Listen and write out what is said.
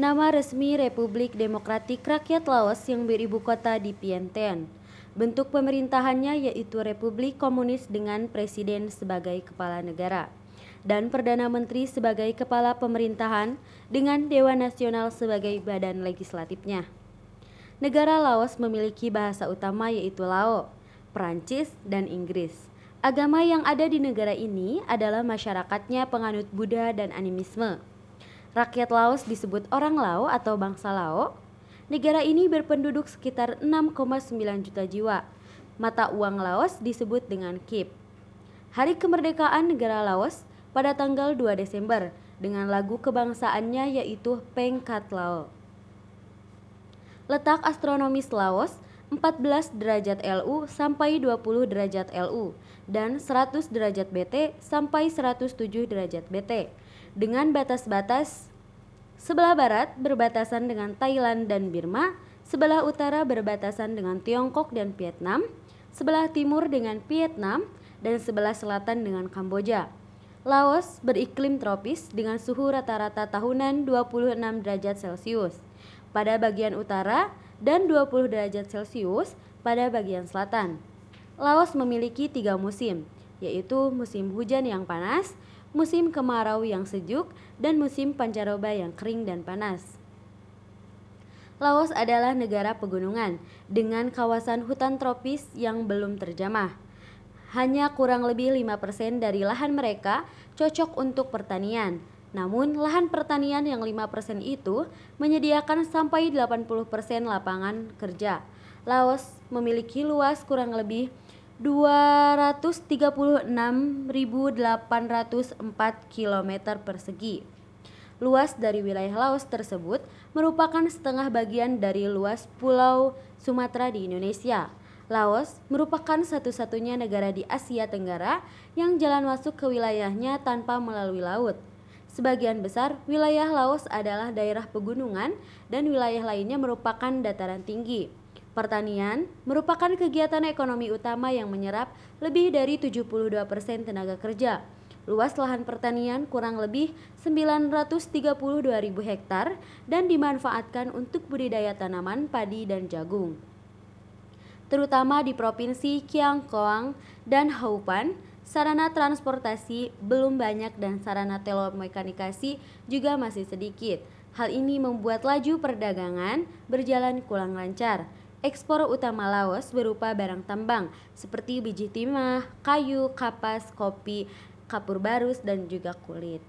Nama resmi Republik Demokratik Rakyat Laos yang beribu kota di Vientiane. Bentuk pemerintahannya yaitu Republik Komunis dengan presiden sebagai kepala negara dan Perdana Menteri sebagai kepala pemerintahan dengan Dewan Nasional sebagai badan legislatifnya. Negara Laos memiliki bahasa utama yaitu Lao, Perancis, dan Inggris. Agama yang ada di negara ini adalah masyarakatnya penganut Buddha dan animisme. Rakyat Laos disebut orang Lao atau bangsa Lao. Negara ini berpenduduk sekitar 6,9 juta jiwa. Mata uang Laos disebut dengan KIP. Hari kemerdekaan negara Laos pada tanggal 2 Desember dengan lagu kebangsaannya yaitu Pengkat Lao. Letak astronomis Laos 14 derajat LU sampai 20 derajat LU dan 100 derajat BT sampai 107 derajat BT dengan batas-batas sebelah barat berbatasan dengan Thailand dan Burma, sebelah utara berbatasan dengan Tiongkok dan Vietnam, sebelah timur dengan Vietnam, dan sebelah selatan dengan Kamboja. Laos beriklim tropis dengan suhu rata-rata tahunan 26 derajat Celcius. Pada bagian utara, dan 20 derajat Celcius pada bagian selatan. Laos memiliki tiga musim, yaitu musim hujan yang panas, musim kemarau yang sejuk, dan musim pancaroba yang kering dan panas. Laos adalah negara pegunungan dengan kawasan hutan tropis yang belum terjamah. Hanya kurang lebih 5% dari lahan mereka cocok untuk pertanian, namun, lahan pertanian yang 5% itu menyediakan sampai 80% lapangan kerja. Laos memiliki luas kurang lebih 236.804 km persegi. Luas dari wilayah Laos tersebut merupakan setengah bagian dari luas Pulau Sumatera di Indonesia. Laos merupakan satu-satunya negara di Asia Tenggara yang jalan masuk ke wilayahnya tanpa melalui laut. Sebagian besar wilayah Laos adalah daerah pegunungan dan wilayah lainnya merupakan dataran tinggi. Pertanian merupakan kegiatan ekonomi utama yang menyerap lebih dari 72% tenaga kerja. Luas lahan pertanian kurang lebih 932.000 hektar dan dimanfaatkan untuk budidaya tanaman padi dan jagung. Terutama di Provinsi Kiang Koang dan Haupan, sarana transportasi belum banyak dan sarana telemekanikasi juga masih sedikit. Hal ini membuat laju perdagangan berjalan kurang lancar. Ekspor utama Laos berupa barang tambang seperti biji timah, kayu, kapas, kopi, kapur barus, dan juga kulit.